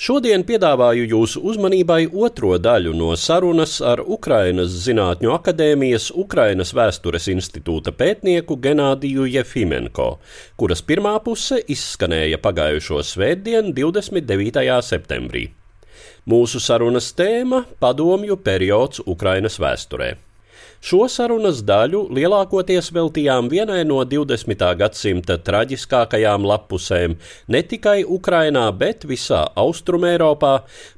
Šodien piedāvāju jūsu uzmanībai otro daļu no sarunas ar Ukrainas Zinātņu akadēmijas Ukrainas vēstures institūta pētnieku Genādiju Jefimenko, kuras pirmā puse izskanēja pagājušo svētdienu, 29. septembrī. Mūsu sarunas tēma - padomju periods Ukrainas vēsturē. Šo sarunas daļu lielākoties veltījām vienai no 20. gadsimta traģiskākajām lapusēm ne tikai Ukrainā, bet visā Austrumēropā,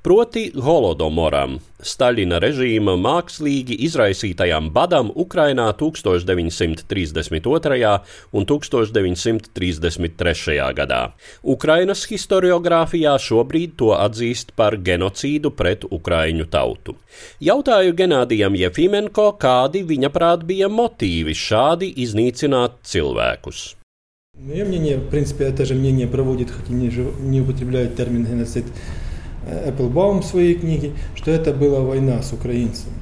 proti Holodomoram, Staļina režīma mākslīgi izraisītajam badam Ukrainā 1932. un 1933. gadā. Ukrainas historiografijā šobrīd to atzīst par genocīdu pret ukraiņu tautu. Jautāju Genādijam Jefimenko, kādi viņa prāt bija motīvi šādi iznīcināt cilvēkus. Мое мнение, в принципе, это же мнение проводит, хоть и не, жив- не употребляет термин геноцид э, Эпплбаум в своей книге, что это была война с украинцами.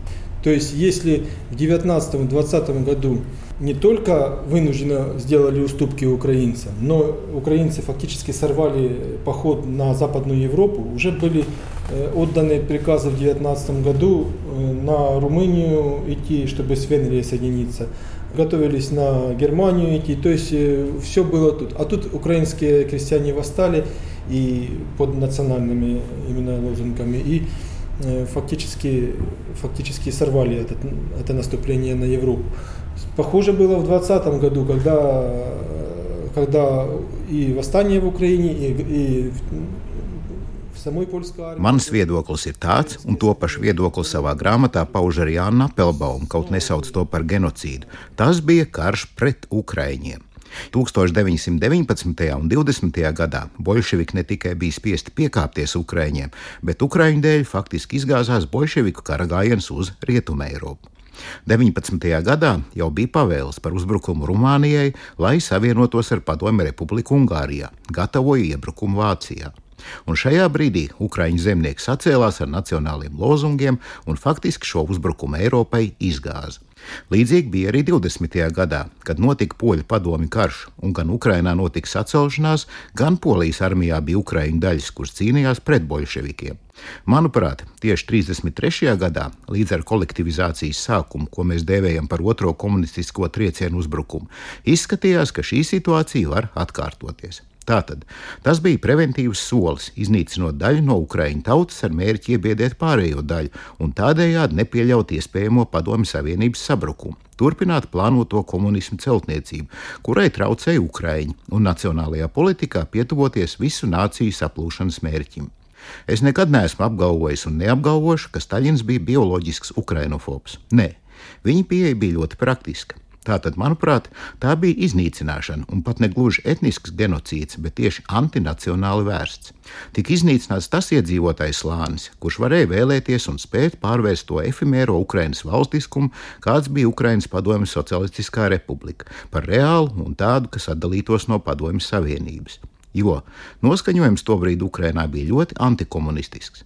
То есть, если в 19-20 году не только вынужденно сделали уступки украинцам, но украинцы фактически сорвали поход на Западную Европу, уже были э, отданы приказы в 19 году э, на Румынию идти, чтобы с Венгрией соединиться готовились на Германию идти, то есть все было тут. А тут украинские крестьяне восстали и под национальными именно лозунгами и э, фактически, фактически сорвали этот, это наступление на Европу. Похоже было в 2020 году, когда, когда и восстание в Украине, и, армии. Mans viedoklis ir tāds, un to pašu viedokli savā grāmatā pauž arī Anna Pelbaum, kaut nesauc to par genocīdu. Tas bija karš pret Ukraiņiem. 1919. un 20. gadā bolševiki ne tikai bija spiesti piekāpties Ukraiņiem, bet Ukraiņu dēļ faktiski izgāzās bolševiku kara gājiens uz Rietumē Eiropu. 19. gadā jau bija pavēles par uzbrukumu Rumānijai, lai savienotos ar Padomju Republiku Ungārijā, gatavoja iebrukumu Vācijā. Un šajā brīdī Ukraiņu zemnieki sacēlās ar nacionāliem lozungiem un faktiski šo uzbrukumu Eiropai izgāza. Līdzīgi bija arī 20. gadā, kad notika poļu padomi karš, un gan Ukrainā notika sacelšanās, gan Polijas armijā bija Ukraiņu daļas, kuras cīnījās pret bolševikiem. Manuprāt, tieši 33. gadā, līdz ar kolektivizācijas sākumu, ko mēs dēvējam par otro komunistisko triecienu uzbrukumu, izskatījās, ka šī situācija var atkārtoties. Tātad tas bija preventīvs solis, iznīcinot daļu no Ukraiņu tautas ar mērķi iebiedēt pārējo daļu un tādējādi nepieļaut iespējamo Padomju Savienības sabrukumu. Turpināt plānoto komunismu celtniecību, kurai traucēja Ukraiņi, un nacionālajā politikā pietuvoties visu nāciju saplūšanas mērķim. Es nekad neesmu apgalvojis un neapgalvošu, ka Staļins bija bioloģisks ukrainofobs. Nē, viņa pieeja bija ļoti praktiska. Tātad, manuprāt, tā bija iznīcināšana un pat ne gluži etnisks genocīds, bet tieši antinacionāli vērsts. Tik iznīcināts tas iedzīvotājs slānis, kurš varēja vēlēties un spēt pārvērst to efimēro Ukraiņas valstiskumu, kāds bija Ukraiņas Padomju Socialistiskā republika, par reālu un tādu, kas atdalītos no Padomju Savienības. Jo noskaņojums tobrīd Ukrainā bija ļoti antikomunistisks.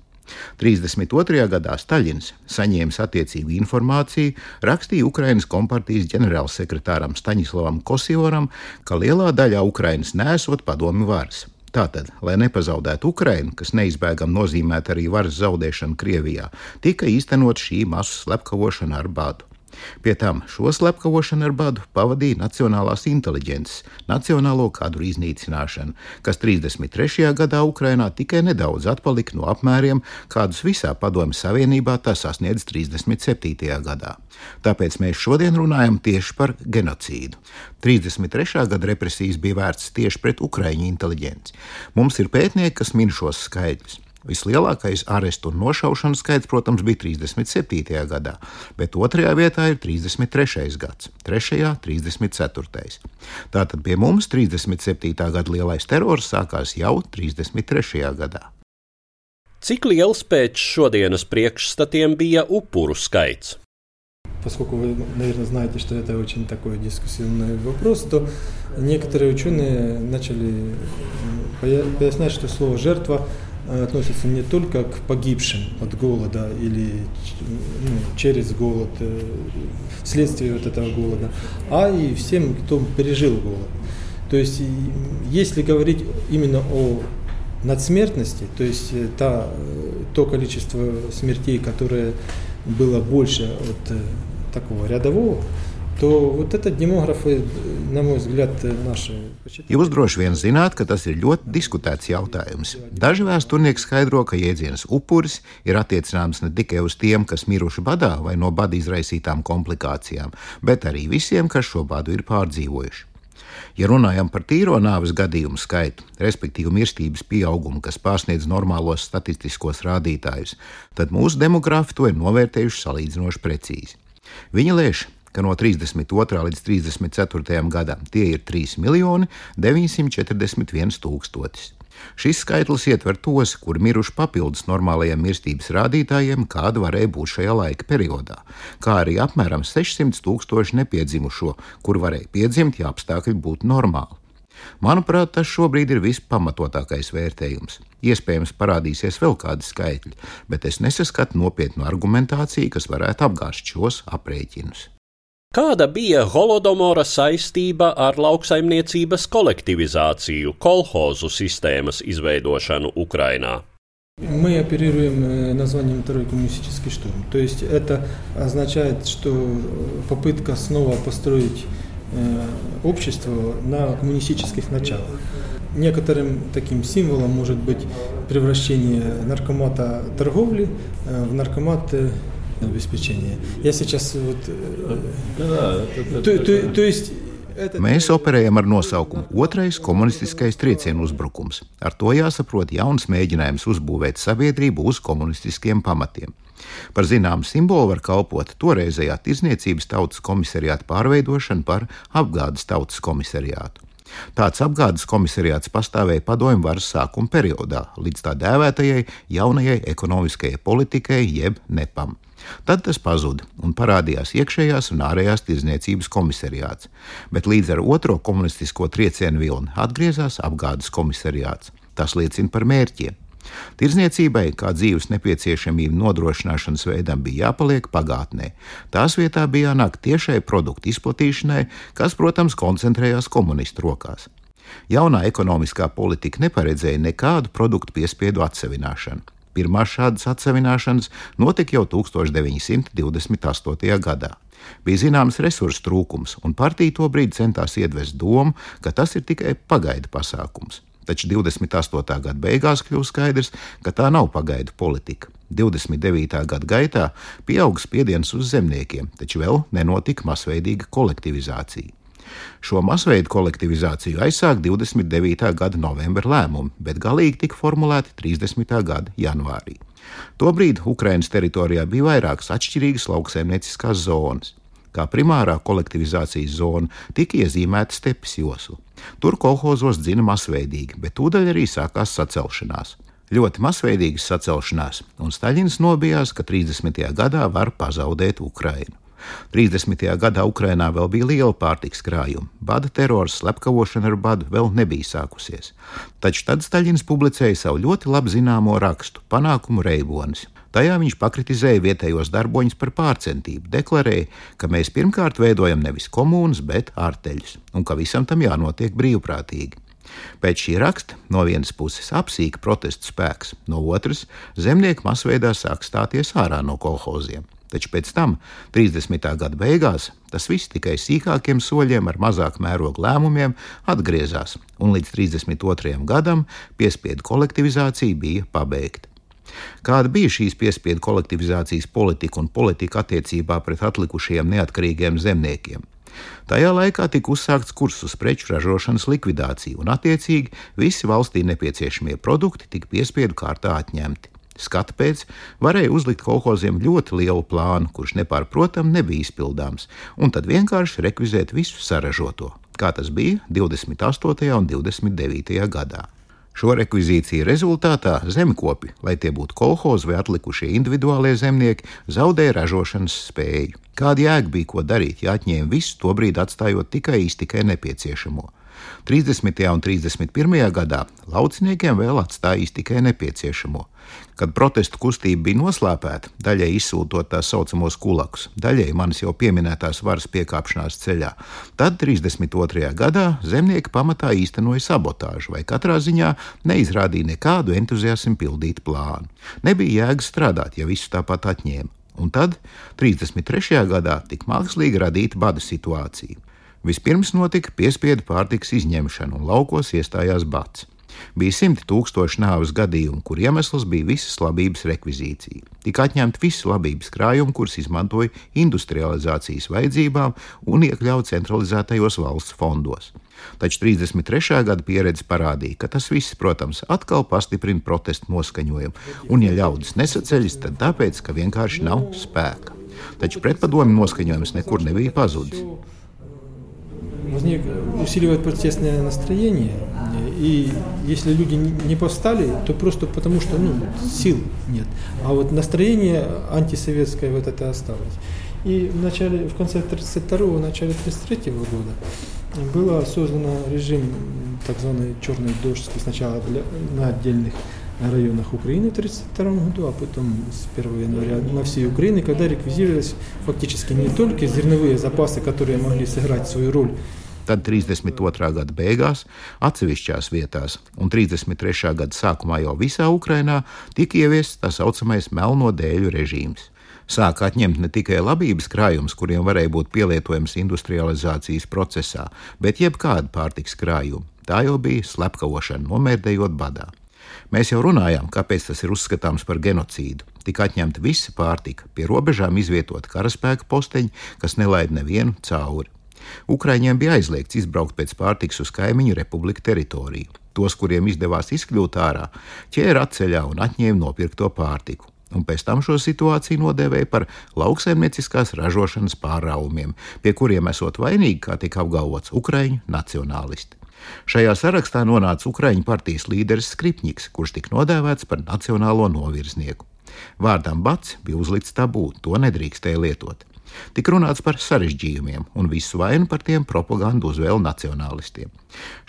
32. gadā Staļins, saņēmis attiecīgu informāciju, rakstīja Ukraiņas kompartijas ģenerālsekretāram Staņislavam Kosivoram, ka lielā daļā Ukraiņas nesot padomi varas. Tātad, lai nepazaudētu Ukrainu, kas neizbēgami nozīmētu arī varas zaudēšanu Krievijā, tika īstenot šī masu slepkavošana ar bādu. Pie tam šo slepkavošanu ar badu pavadīja Nacionālās inteliģences, nacionālo kadru iznīcināšana, kas 33. gadā Ukrainā tikai nedaudz atpalika no apmēriem, kādus visā Padomju Savienībā tas sasniedz 37. gadā. Tāpēc mēs šodien runājam tieši par genocīdu. 33. gada represijas bija vērts tieši pret Ukraiņu inteliģenci. Mums ir pētnieki, kas min šos skaitļus. Vislielākais arestu un nošaušanu skaits, protams, bija 37. gadā, bet otrajā vietā ir 33. gads, trešajā - 34. Tātad pie mums 37. gada lielais terors sākās jau 33. gadā. Cik liels pēc šodienas priekšstatiem bija upuru skaits? Поскольку вы, наверное, знаете, что это очень такой дискуссионный вопрос, то некоторые ученые начали пояснять, что слово «жертва» относится не только к погибшим от голода или ну, через голод, вследствие вот этого голода, а и всем, кто пережил голод. То есть, если говорить именно о надсмертности, то есть та, то количество смертей, которое было больше от такого рядового, то вот этот демографы, на мой взгляд, наши. Jūs droši vien zināt, ka tas ir ļoti diskutēts jautājums. Daži vēsturnieki skaidro, ka jēdziens upuris ir attiecināms ne tikai uz tiem, kas miruši badā vai no bada izraisītām komplikācijām, bet arī visiem, kas šo badu ir pārdzīvojuši. Ja runājam par tīro nāves gadījumu skaitu, respektīvi mirstības pieaugumu, kas pārsniedz normālos statistiskos rādītājus, tad mūsu demografi to ir novērtējuši salīdzinoši precīzi. Viņa lēš, ka no 32. līdz 34. gadam tie ir 3 miljoni 941 tūkstotis. Šis skaitlis ietver tos, kuri miruši papildus normālajiem mirstības rādītājiem, kāda varēja būt šajā laika periodā, kā arī apmēram 600 tūkstoši nepiedzimušo, kur varēja piedzimt, ja apstākļi būtu normāli. Manuprāt, tas šobrīd ir vispamatotākais vērtējums. Iespējams, parādīsies vēl kādi skaitļi, bet es nesaskatu nopietnu argumentāciju, kas varētu apgāzt šos aprēķinus. Kāda bija Holodomora saistība ar lauksaimniecības kolektivizāciju, kolhozu sistēmas izveidošanu Ukrainā? Мы оперируем названием «Второй коммунистический штурм». То есть это означает, что попытка снова построить Э, общество на коммунистических началах. Некоторым таким символом может быть превращение наркомата торговли э, в наркомат э, обеспечения. Я сейчас вот... Да, это, то, то, то есть Mēs operējam ar nosaukumu Otrais komunistiskais triecienu uzbrukums. Ar to jāsaprot jauns mēģinājums uzbūvēt sabiedrību uz komunistiskiem pamatiem. Par zināmu simbolu var kalpot toreizējā Tirzniecības tautas komisariāta pārveidošana par apgādes tautas komisariātu. Tāds apgādes komisariāts pastāvēja padomju varas sākuma periodā, līdz tā dēvētajai jaunajai ekonomiskajai politikai, jeb nepam. Tad tas pazuda un parādījās iekšējās un ārējās tirdzniecības komisariāts, bet līdz ar otro komunistisko triecienu vilni atgriezās apgādes komisariāts. Tas liecina par mērķiem. Tirzniecībai, kā dzīves nepieciešamību nodrošināšanas veidam, bija jāpaliek pagātnē. Tās vietā bija jānāk tiešai produktu izplatīšanai, kas, protams, koncentrējās komunistu rokās. Jaunā ekonomiskā politika neparedzēja nekādu produktu piespiedu atsevināšanu. Pirmā šādas atsevināšanas notika jau 1928. gadā. Bija zināms resursu trūkums, un partija tobrīd centās iedvest domu, ka tas ir tikai pagaidu pasākums. Taču 28. gada beigās kļūst skaidrs, ka tā nav pagaidu politika. 29. gada gaitā pieauga spiediens uz zemniekiem, taču vēl nenotika masveidīga kolektivizācija. Šo masveidu kolektivizāciju aizsāka 29. gada novembra lēmumi, bet galīgi tika formulēti 30. gada janvārī. Tobrīd Ukraiņas teritorijā bija vairākas atšķirīgas lauksaimnieciskās zonas. Kā primārā kolektivizācijas zona tika iezīmēta stepes josla. Tur kolhozos dzina masveidīgi, bet tūdaļ arī sākās sacelšanās. Ļoti masveidīgas sacelšanās, un Staļins nobijās, ka 30. gadā var pazaudēt Ukrainu. 30. gadā Ukrainā vēl bija liela pārtiks krājuma. Bada terors, slepkavošana ar badu vēl nebija sākusies. Taču tad Staļins publicēja savu ļoti labi zināmo rakstu Panākumu reibonis. Tajā viņš pakritizēja vietējos darboņus par pārcentību, deklarēja, ka mēs pirmkārt veidojam nevis komunas, bet ārteļus, un ka visam tam jānotiek brīvprātīgi. Pēc šī raksta no vienas puses apsīka protestu spēks, no otras zemnieki masveidā sāk stāties ārā no kolhoziem. Taču pēc tam, 30. gada beigās, tas viss tikai sīkākiem soļiem ar mazāk mērogu lēmumiem atgriezās, un līdz 32. gadam piespiedu kolektivizācija bija pabeigta. Kāda bija šīs piespiedu kolektivizācijas politika un politika attiecībā pret atlikušajiem neatkarīgiem zemniekiem? Tajā laikā tika uzsākts kurs uz preču ražošanas likvidāciju, un attiecīgi visi valstī nepieciešamie produkti tika piespiedu kārtā atņemti. Skata pēc varēja uzlikt kolhoziem ļoti lielu plānu, kurš nepārprotam nebija izpildāms, un tad vienkārši rekvizēt visu saražoto, kā tas bija 28. un 29. gadā. Šo rekvizīciju rezultātā zemkopi, lai tie būtu kolhozi vai atlikušie individuālie zemnieki, zaudēja ražošanas spēju. Kāda jēga bija ko darīt, ja atņēma visu, tobrīd atstājot tikai iztikai nepieciešamo? 30. un 31. gadā lauciniekiem vēl atstājis tikai nepieciešamo. Kad protestu kustība bija noslēpēta, daļai izsūtot tā saucamos kulakus, daļai manis jau pieminētās varas piekāpšanās ceļā, tad 32. gadā zemnieki pamatā īstenoja sabotāžu vai katrā ziņā neizrādīja nekādu entuziasmu pildīt plānu. Nebija jēga strādāt, ja visu tāpat atņēma. Un tad, 33. gadā, tika mākslīgi radīta bada situācija. Vispirms notika piespiedu pārtikas izņemšana, un laukos iestājās bats. Bija simti tūkstoši nāves gadījumu, kur iemesls bija visas labības rekvizīcija. Tika atņemti visi labības krājumi, kurus izmantoja industrializācijas vajadzībām un iekļauts centralizētajos valsts fondos. Taču 33. gada pieredze parādīja, ka tas viss, protams, atkal pastiprina protestu noskaņojumu, un, ja ļaudis nesaceļas, tad tāpēc, ka vienkārši nav spēka. Taču pretpadomju noskaņojums nekur nebija pazudis. Возник, усиливает протестное настроение. И если люди не повстали, то просто потому, что ну, сил нет. А вот настроение антисоветское вот это осталось. И в, начале, в конце 1932 начале 1933 года было создано режим так званый черный дождь сначала для, на отдельных районах Украины в 1932 году, а потом с 1 января на всей Украине, когда реквизировались фактически не только зерновые запасы, которые могли сыграть свою роль tad 32. gada beigās atsevišķās vietās, un 33. gada sākumā jau visā Ukrainā tika ieviests tā saucamais melno dēļu režīms. Sāka atņemt ne tikai labības krājumus, kuriem varēja būt pielietojams industrializācijas procesā, bet jebkādu pārtiks krājumu. Tā jau bija slepkavošana, nomērdējot badā. Mēs jau runājām, kāpēc tas ir uzskatāms par genocīdu. Tika atņemta visa pārtika, pie robežām izvietot karaspēka posteņi, kas nelaid nevienu cauri. Ukraiņiem bija aizliegts izbraukt pēc pārtikas uz kaimiņu republiku teritoriju. Tos, kuriem izdevās izkļūt ārā, ķēra atceļā un atņēma nopirkto pārtiku. Un pēc tam šo situāciju nodēvēja par lauksaimnieciskās ražošanas pārraumiem, pie kuriem esot vainīgi, kā tika apgalvots, Ukrāņu nacionālisti. Šajā sarakstā nonāca Ukrāņu partijas līderis Skripņiks, kurš tika nodēvēts par nacionālo novirznieku. Vārdam bats bija uzlikts tabū, to nedrīkstēja lietot. Tik runāts par sarežģījumiem, un visu vainu par tiem propagandu uzvēl nacionālistiem.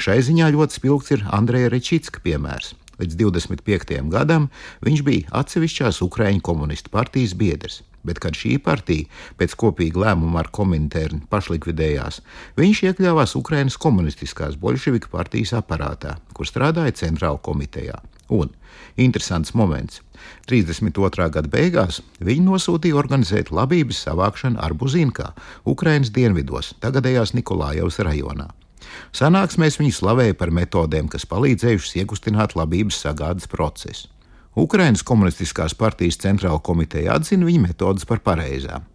Šai ziņā ļoti spilgts ir Andreja Rečitska piemērs. Līdz 25. gadam viņš bija atsevišķās Ukraiņu komunistu partijas biedrs, bet kad šī partija pēc kopīga lēmuma ar Komintērnu pašlikvidējās, viņš iekļāvās Ukraiņas komunistiskās bolševiku partijas aparātā, kur strādāja centrāla komitejā. Un interesants moments. 32. gada beigās viņi nosūtīja organizēt labības savākšanu Arbuzīnkā, Ukrainas dienvidos, tagadējās Nikolājevas rajonā. Sanāksmēs viņi slavēja par metodēm, kas palīdzējušas iekustināt labības sagādas procesu. Ukrainas komunistiskās partijas centrāla komiteja atzina viņa metodas par pareizām.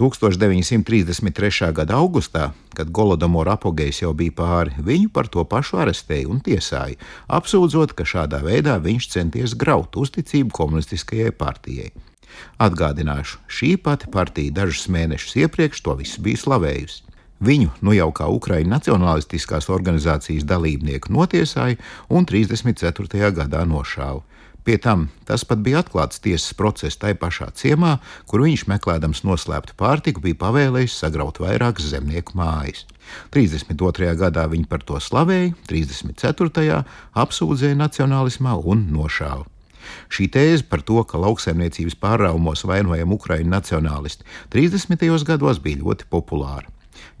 1933. gada augustā, kad Golodomora apgājis jau bija pāri, viņu par to pašu arestēja un tiesāja, apsūdzot, ka šādā veidā viņš centies graut uzticību komunistiskajai partijai. Atgādināšu, šī pati partija dažus mēnešus iepriekš to visu bija slavējusi. Viņu nu jau kā Ukraiņu nacionālistiskās organizācijas dalībnieku notiesāja un 34. gadā nošāva. Pie tam tas pat bija atklāts tiesas process tajā pašā ciemā, kur viņš meklējams noslēptu pārtiku, bija pavēlējis sagraut vairākas zemnieku mājas. 32. gadā viņi par to slavēja, 34. apsūdzēja nacionālismā un nošāva. Šī tēze par to, ka lauksaimniecības pārraumos vainojam Ukraiņu nacionālisti, 30. gados bija ļoti populāra.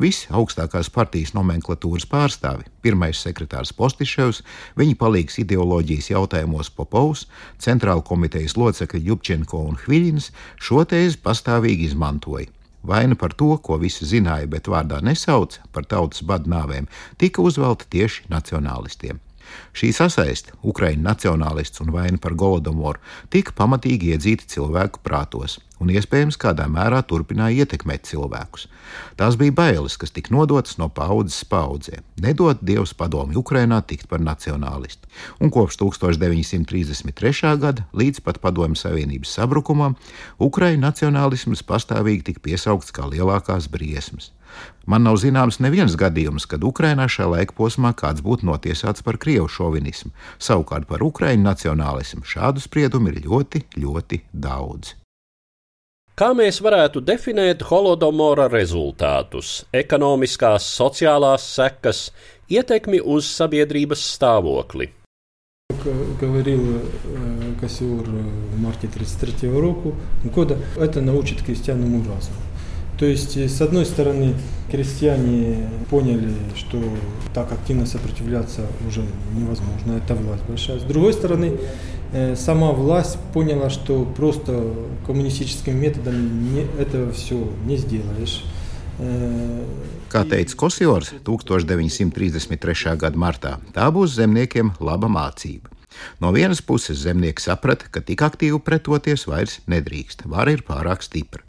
Visi augstākās partijas nomenklatūras pārstāvi, pirmais sekretārs Postiševs, viņa palīgs ideoloģijas jautājumos Popovs, centrāla komitejas locekļi Jupčenko un Hviļins šo tēzi pastāvīgi izmantoja. Vaina par to, ko visi zināja, bet vārdā nesauca par tautas badu nāvēm, tika uzvelta tieši nacionālistiem. Šī sasaiste, Ukraiņu nacionālists un vaina par Golodomoru, tika pamatīgi iedzīta cilvēku prātos un iespējams kādā mērā turpināja ietekmēt cilvēkus. Tās bija bailes, kas tika nodotas no paudzes paudzē. Nedod Dievs padomi Ukrainā tikt par nacionālistu. Un kopš 1933. gada līdz pat Padomju Savienības sabrukumam Ukraiņu nacionālisms pastāvīgi tika piesaukts kā lielākās briesmas. Man nav zināms neviens gadījums, kad Ukrainā šajā laika posmā kāds būtu notiesāts par krievu šovinismu. Savukārt par ukraiņu nacionālismu šādu spriedumu ir ļoti, ļoti daudz. Kā mēs varētu definēt holodomora rezultātus, ekonomiskās, sociālās sekas, ietekmi uz sabiedrības stāvokli? говорил Кассиор в марте 1933 року, года, это научит крестьян уму-разуму. То есть, с одной стороны, крестьяне поняли, что так активно сопротивляться уже невозможно, это власть большая. С другой стороны, сама власть поняла, что просто коммунистическим методом не, это все не сделаешь. Kā teica Kosjors 1933. gada martā, tā būs zemniekiem laba mācība. No vienas puses zemnieki saprata, ka tik aktīvi pretoties vairs nedrīkst, vara ir pārāk stipra.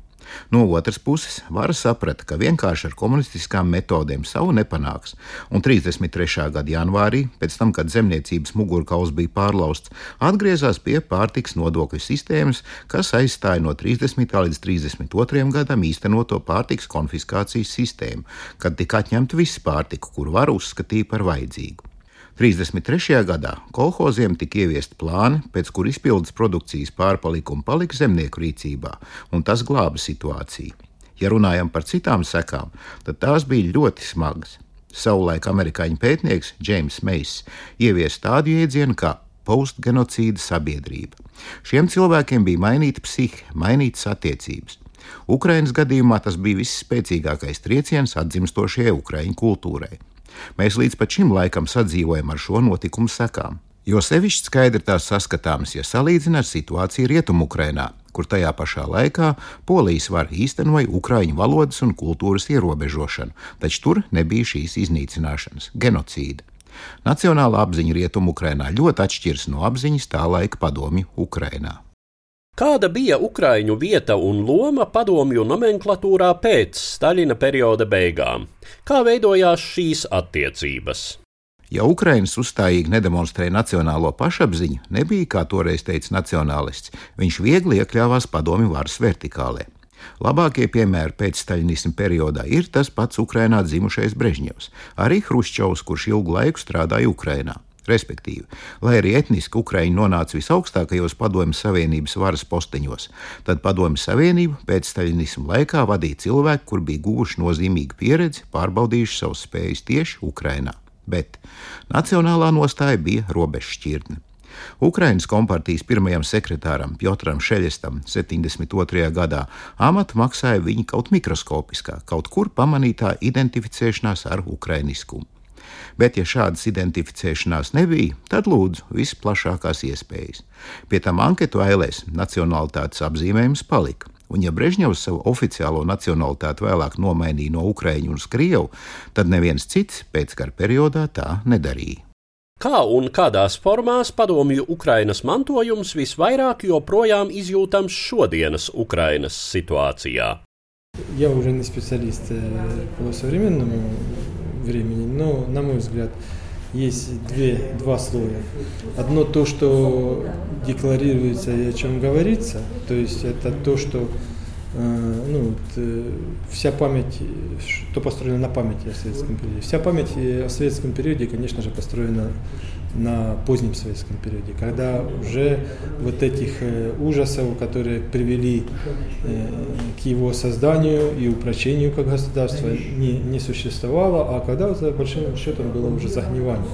No otras puses, vara saprata, ka vienkārši ar komunistiskām metodēm savu nepanāks, un 33. gada janvārī, pēc tam, kad zemniecības mugurkauls bija pārlausts, atgriezās pie pārtiks nodokļu sistēmas, kas aizstāja no 30. līdz 32. gadam īstenoto pārtiks konfiskācijas sistēmu, kad tika atņemta visa pārtika, kuru var uzskatīja par vajadzīgu. 33. gadā kolhoziem tika ieviesti plāni, pēc kur izpildes produkcijas pārpalikumi palika zemnieku rīcībā, un tas glāba situāciju. Ja runājam par citām sekām, tad tās bija ļoti smagas. Savulaik amerikāņu pētnieks James Meijs ieviesa tādu jēdzienu kā postgenocīda sabiedrība. Šiem cilvēkiem bija mainīta psihe, mainītas attiecības. Ukraiņas gadījumā tas bija visspēcīgākais trieciens atdzimstošajai Ukraiņu kultūrai. Mēs līdz šim laikam sadzīvojam ar šo notikumu sekām. Jo sevišķi skaidri tās saskatāmas, ja salīdzina ar situāciju Rietumukrainā, kur tajā pašā laikā Polijas vara īstenoja ukraiņu valodas un kultūras ierobežošanu, taču tur nebija šīs iznīcināšanas, genocīda. Nacionāla apziņa Rietumukrainā ļoti atšķiras no apziņas tā laika padomju Ukrainā. Kāda bija Ukraiņu vieta un loma padomju nomenklatūrā pēc Staļina perioda beigām? Kā veidojās šīs attiecības? Ja Ukraiņas uzstājīgi nedemonstrēja nacionālo pašapziņu, nebija, kā toreiz teica nacionālists, viņš viegli iekļāvās padomju varas vertikālē. Labākie piemēri pēc staļinisma periodā ir tas pats Ukrainā dzimušais Brežņevs, arī Hruščovs, kurš ilgu laiku strādāja Ukrainā. Respektīvi, lai arī etniski Ukraiņi nonāca visaugstākajos Padomju Savienības varas posteņos, tad Padomju Savienību pēc staļinismu laikā vadīja cilvēki, kur bija guvuši nozīmīgu pieredzi, pārbaudījuši savas spējas tieši Ukrainā. Bet nacionālā nostāja bija robežšķirtne. Ukraiņas kompartijas pirmajam sekretāram Piotram Šeļestam 72. gadā amatu maksāja viņa kaut mikroskopiskā, kaut kur pamanītā identificēšanās ar ukrainiskumu Bet, ja šādas identificēšanās nebija, tad lūdzu visplašākās iespējas. Pie tam anketu ailēs nacionālitātes apzīmējums palika. Un, ja Brežņevs savu oficiālo nacionalitāti vēlāk nomainīja no Ukrāņu uz Krievu, tad neviens cits pēckara periodā tā nedarīja. Kā un kādās formās padomju Ukrainas mantojums visvairāk joprojām izjūtams šodienas Ukrainas situācijā? Я уже не специалист по современному времени. Но, на мой взгляд, есть две, два слоя. Одно то, что декларируется и о чем говорится, то есть это то, что э, ну, э, вся память, что построено на памяти о советском периоде. Вся память о советском периоде, конечно же, построена на позднем советском периоде, когда уже вот этих э, ужасов, которые привели э, к его созданию и упрочению как государства, не, не существовало, а когда за большим счетом было уже загнивание.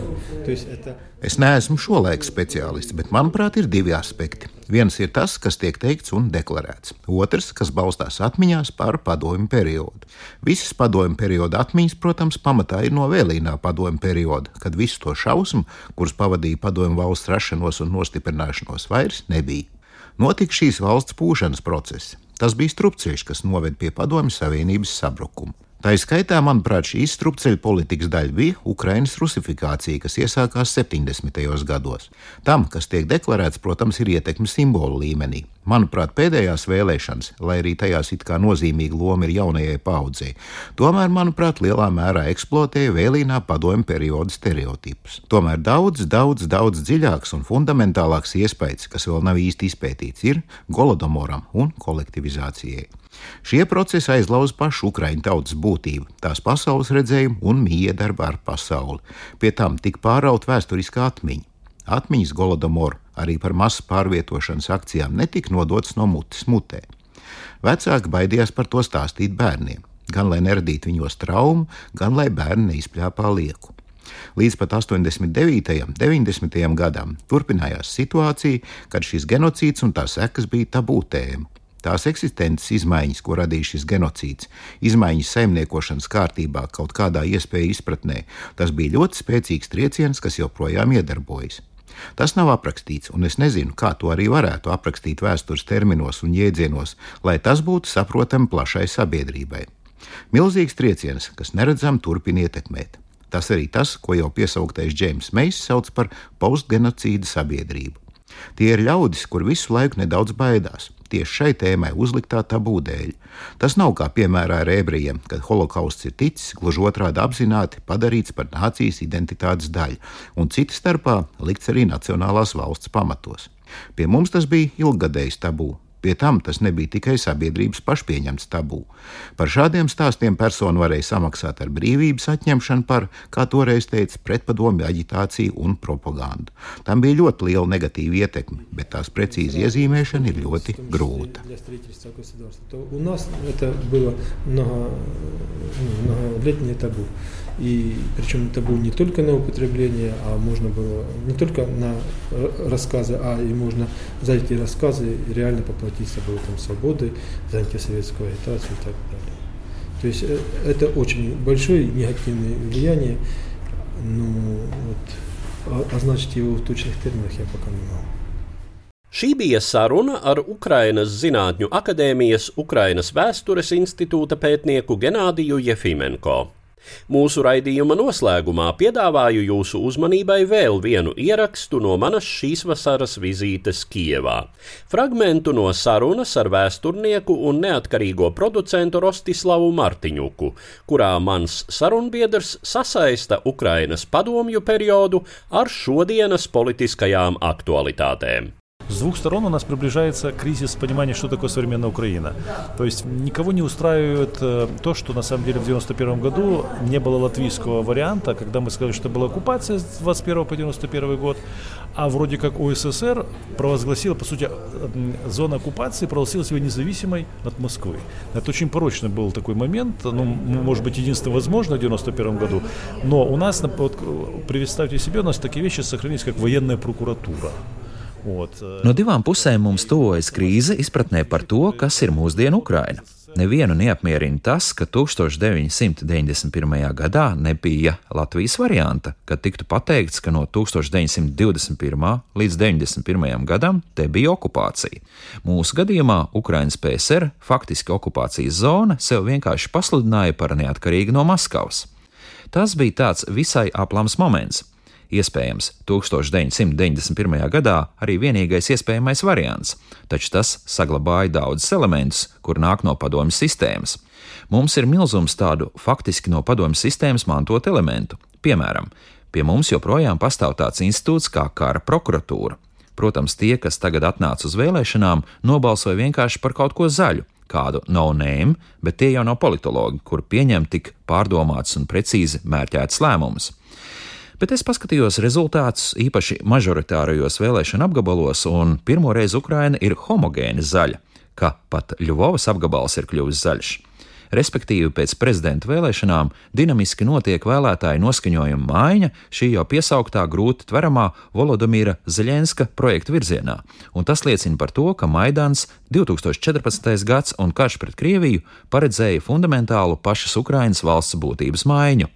То есть это... Es neesmu šo laiku speciālists, bet manuprāt, ir divi aspekti. Viens ir tas, kas tiek teikts un deklarēts, otrs, kas balstās atmiņās par padomju periodu. Visas padomju perioda atmiņas, protams, pamatā ir no vēlīnā padomju perioda, kad visu to šausmu, kurus pavadīja padomju valsts rašanos un nostiprināšanos, vairs nebija. Notika šīs valsts pūšanas process. Tas bija strupceļš, kas noved pie padomju savienības sabrukuma. Tā ir skaitā, manuprāt, šī strupceļa politikas daļa bija Ukrainas rusifikācija, kas iesākās 70. gados. Tam, kas tiek deklarēts, protams, ir ietekme simbolu līmenī. Manuprāt, pēdējās vēlēšanas, lai arī tajās it kā nozīmīga loma ir jaunajai paudzei, tomēr, manuprāt, lielā mērā eksploatēja vēlīnā padomju perioda stereotipus. Tomēr daudz, daudz, daudz dziļāks un fundamentālāks iespējas, kas vēl nav īsti izpētīts, ir Golodomoram un kolektivizācijai. Šie procesi aizlauza pašu Ukraiņu tautas būtību, tās pasaules redzējumu un miedarbu ar pasauli. Pie tam tika pāraut vēsturiskā atmiņa. Atmiņas Golodomoru arī par masu pārvietošanas akcijām netika nodotas no mutes mutē. Vecāki baidījās par to stāstīt bērniem, gan lai neradītu viņos traumu, gan lai bērni neizpļāpā lieku. Līdz pat 89. un 90. gadam turpinājās situācija, kad šis genocīds un tā sekas bija tabū tēma. Tās eksistences izmaiņas, ko radīja šis genocīds, izmaiņas saimniekošanas kārtībā, kaut kādā iespēju izpratnē, tas bija ļoti spēcīgs trieciens, kas joprojām iedarbojas. Tas nav aprakstīts, un es nezinu, kā to arī varētu aprakstīt vēstures terminos un jēdzienos, lai tas būtu saprotami plašai sabiedrībai. Milzīgs trieciens, kas neredzam turpina ietekmēt. Tas arī tas, ko jau piesauktais Džeims Meijs sauc par postgenocīda sabiedrību. Tie ir ļaudis, kur visu laiku nedaudz baidās, tieši šai tēmai uzliktā tabū dēļ. Tas nav kā piemērā ar ebrejiem, kad holokausts ir ticis gluži otrādi apzināti padarīts par nācijas identitātes daļu, un citas starpā likts arī nacionālās valsts pamatos. Pie mums tas bija ilggadējs tabū, Pie tam tas nebija tikai sabiedrības pašpieņemts tabū. Par šādiem stāstiem persona varēja samaksāt ar brīvības atņemšanu par, kā toreiz teica, pretpadomju aģitāciju un propagandu. Tam bija ļoti liela negatīva ietekme, bet tās precīzi iezīmēšana ir ļoti grūta. У нас это было много, многолетнее табу. И причем это было не только на употребление, а можно было не только на рассказы, а и можно за эти рассказы реально поплатиться было там свободой, за антисоветскую агитацию и так далее. То есть это очень большое негативное влияние, но вот, означить его в точных терминах я пока не могу. Šī bija saruna ar Ukrainas Zinātņu akadēmijas Ukrainas vēstures institūta pētnieku Genādiju Jefimenko. Mūsu raidījuma noslēgumā piedāvāju jūsu uzmanībai vēl vienu ierakstu no manas šīs vasaras vizītes Kijevā. Fragmentu no sarunas ar vēsturnieku un neatkarīgo producentu Rostislavu Martiņuku, kurā mans sarunbiedrs sasaista Ukrainas padomju periodu ar šodienas politiskajām aktualitātēm. С двух сторон у нас приближается кризис понимания, что такое современная Украина. То есть никого не устраивает э, то, что на самом деле в 91 году не было латвийского варианта, когда мы сказали, что была оккупация с 21 по 91 год, а вроде как УССР провозгласила, по сути, зона оккупации провозгласила себя независимой от Москвы. Это очень порочный был такой момент, ну, может быть, единственное возможно в 91 году, но у нас, вот, представьте себе, у нас такие вещи сохранились, как военная прокуратура. No divām pusēm mums tuvojas krīze izpratnē par to, kas ir mūsdienu Ukraina. Nevienu neapmierina tas, ka 1991. gadā nebija Latvijas varianta, kad tiktu pateikts, ka no 1921. līdz 91. gadam te bija okupācija. Mūsu gadījumā Ukrainas PSR faktiski okupācijas zona sev vienkārši pasludināja par neatkarīgu no Maskavas. Tas bija tāds visai aplams moments. Iespējams, 1991. gadā arī vienīgais iespējamais variants, taču tas saglabāja daudzus elementus, kur nāk no padomju sistēmas. Mums ir milzums tādu faktiski no padomju sistēmas mantot elementu. Piemēram, pie mums joprojām pastāv tāds institūts kā kara prokuratūra. Protams, tie, kas tagad atnāca uz vēlēšanām, nobalsoja vienkārši par kaut ko zaļu, kādu no name, bet tie jau nav politologi, kur pieņem tik pārdomāts un precīzi mērķēts lēmumus bet es paskatījos rezultātus īpaši mažoritārajos vēlēšana apgabalos, un pirmo reizi Ukraina ir homogēni zaļa, ka pat Ļuvovas apgabals ir kļuvis zaļš. Respektīvi, pēc prezidenta vēlēšanām dinamiski notiek vēlētāju noskaņojuma maiņa šī jau piesauktā grūti tveramā Volodamīra Zeļenska projekta virzienā, un tas liecina par to, ka Maidans 2014. gads un karš pret Krieviju paredzēja fundamentālu pašas Ukrainas valsts būtības maiņu.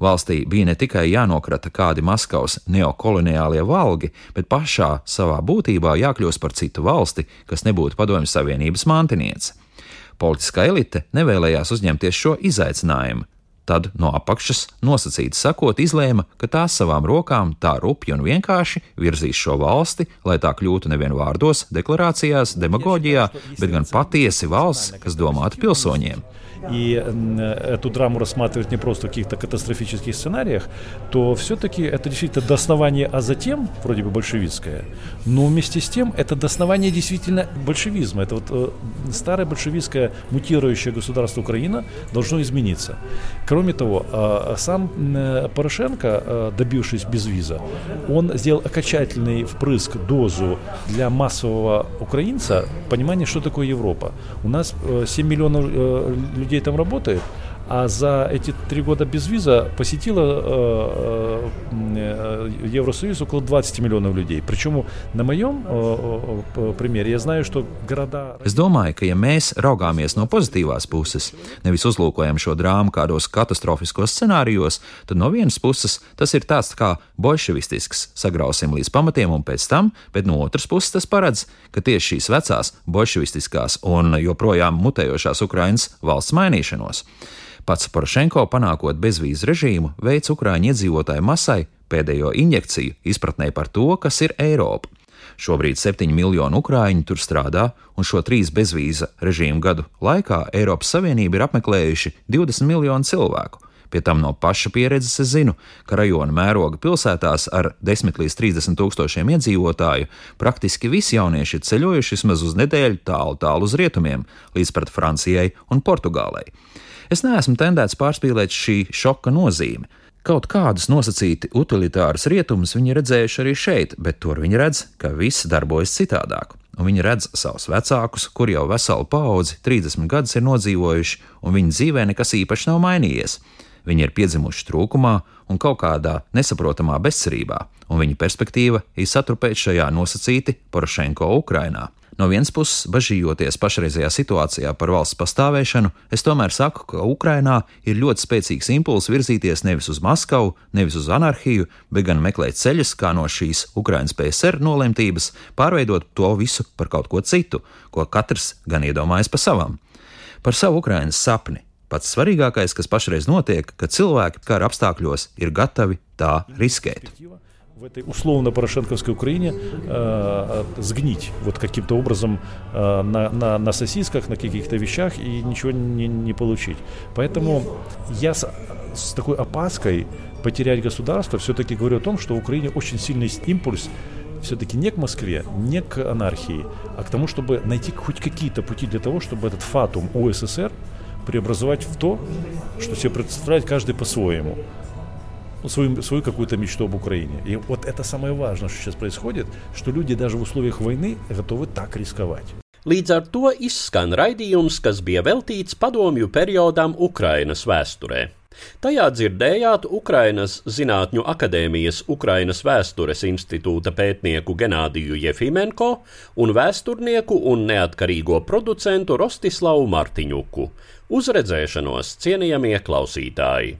Valstī bija ne tikai jānokrata kādi Maskavas neokoloniālie valgi, bet pašā savā būtībā jākļūst par citu valsti, kas nebūtu Padomju Savienības mantiniece. Politiskā elite nevēlējās uzņemties šo izaicinājumu. Tad no apakšas nosacīti sakot, izlēma, ka tās savām rokām tā rupji un vienkārši virzīs šo valsti, lai tā kļūtu nevien vārdos, deklarācijās, demagoģijā, bet gan patiesi valsts, kas domātu pilsoņiem и эту драму рассматривать не просто в каких-то катастрофических сценариях, то все-таки это действительно дооснование, а затем вроде бы большевистское, но вместе с тем это дооснование действительно большевизма. Это вот э, старое большевистское мутирующее государство Украина должно измениться. Кроме того, э, сам э, Порошенко, э, добившись безвиза, он сделал окончательный впрыск, дозу для массового украинца понимания, что такое Европа. У нас э, 7 миллионов людей там работает, а за эти три года без виза посетило э, э, Евросоюз около 20 миллионов людей. Причем на моем э, э, примере я знаю, что города... Es domāju, ka ja mēs raugāmies no pozitīvās puses, nevis uzlūkojam šo drāmu kādos katastrofiskos scenārijos, tad no vienas puses tas ir tāds kā bolševistisks, sagrausim līdz pamatiem un pēc tam, bet no otras puses tas paredz, ka tieši šīs vecās bolševistiskās un joprojām mutējošās Ukrainas valsts mainīšanos Pats Porošenko panākot bezvīzu režīmu, veids Ukrāņu iedzīvotāju masai pēdējo injekciju izpratnē par to, kas ir Eiropa. Šobrīd 7 miljoni ukrāņu tur strādā, un šo trīs bezvīza režīmu gadu laikā Eiropas Savienība ir apmeklējuši 20 miljonu cilvēku. Pie tam no paša pieredzes es zinu, ka rajona mēroga pilsētās ar 10 līdz 30 tūkstošiem iedzīvotāju praktiski visi jaunieši ir ceļojuši vismaz uz nedēļu tālu tālu uz rietumiem, līdz pat Francijai un Portugālei. Es neesmu tendēts pārspīlēt šī šoka nozīmi. Kaut kādus nosacīti utilitārus rietumus viņi redzējuši arī šeit, bet tur viņi redz, ka viss darbojas citādāk. Un viņi redz savus vecākus, kur jau veselu paudzi, 30 gadus ir nodzīvojuši, un viņu dzīvē nekas īpaši nav mainījies. Viņi ir piedzimuši trūkumā un kaut kādā nesaprotamā bezcerībā, un viņa perspektīva ir satrupēt šajā nosacīti Porošenko Ukrainā. No vienas puses, bažījoties pašreizējā situācijā par valsts pastāvēšanu, es tomēr saku, ka Ukrainā ir ļoti spēcīgs impulss virzīties nevis uz Maskavu, nevis uz anarhiju, bet gan meklēt ceļus, kā no šīs Ukraiņas PSR nolemtības pārveidot to visu par kaut ko citu, ko katrs gan iedomājas pa savam. Par savu Ukraiņas sapni. Pats svarīgākais, kas pašreiz notiek, ka cilvēki kara apstākļos ir gatavi tā riskēt. В этой условно порошенковской Украине э, сгнить вот каким-то образом э, на, на, на сосисках, на каких-то вещах и ничего не, не получить. Поэтому я с, с такой опаской потерять государство все-таки говорю о том, что в Украине очень сильный импульс все-таки не к Москве, не к анархии, а к тому, чтобы найти хоть какие-то пути для того, чтобы этот фатум УССР преобразовать в то, что себе представляет каждый по-своему свою, свою какую-то мечту об Украине. И вот это самое важное, что сейчас происходит, что люди даже в условиях войны готовы так рисковать. Līdz ar to izskan raidījums, kas bija veltīts padomju periodam Ukrainas vēsturē. Tajā dzirdējāt Ukrainas Zinātņu akadēmijas Ukrainas vēstures institūta pētnieku Genādiju Jefimenko un vēsturnieku un neatkarīgo producentu Rostislavu Martiņuku. Uz redzēšanos, cienījamie klausītāji!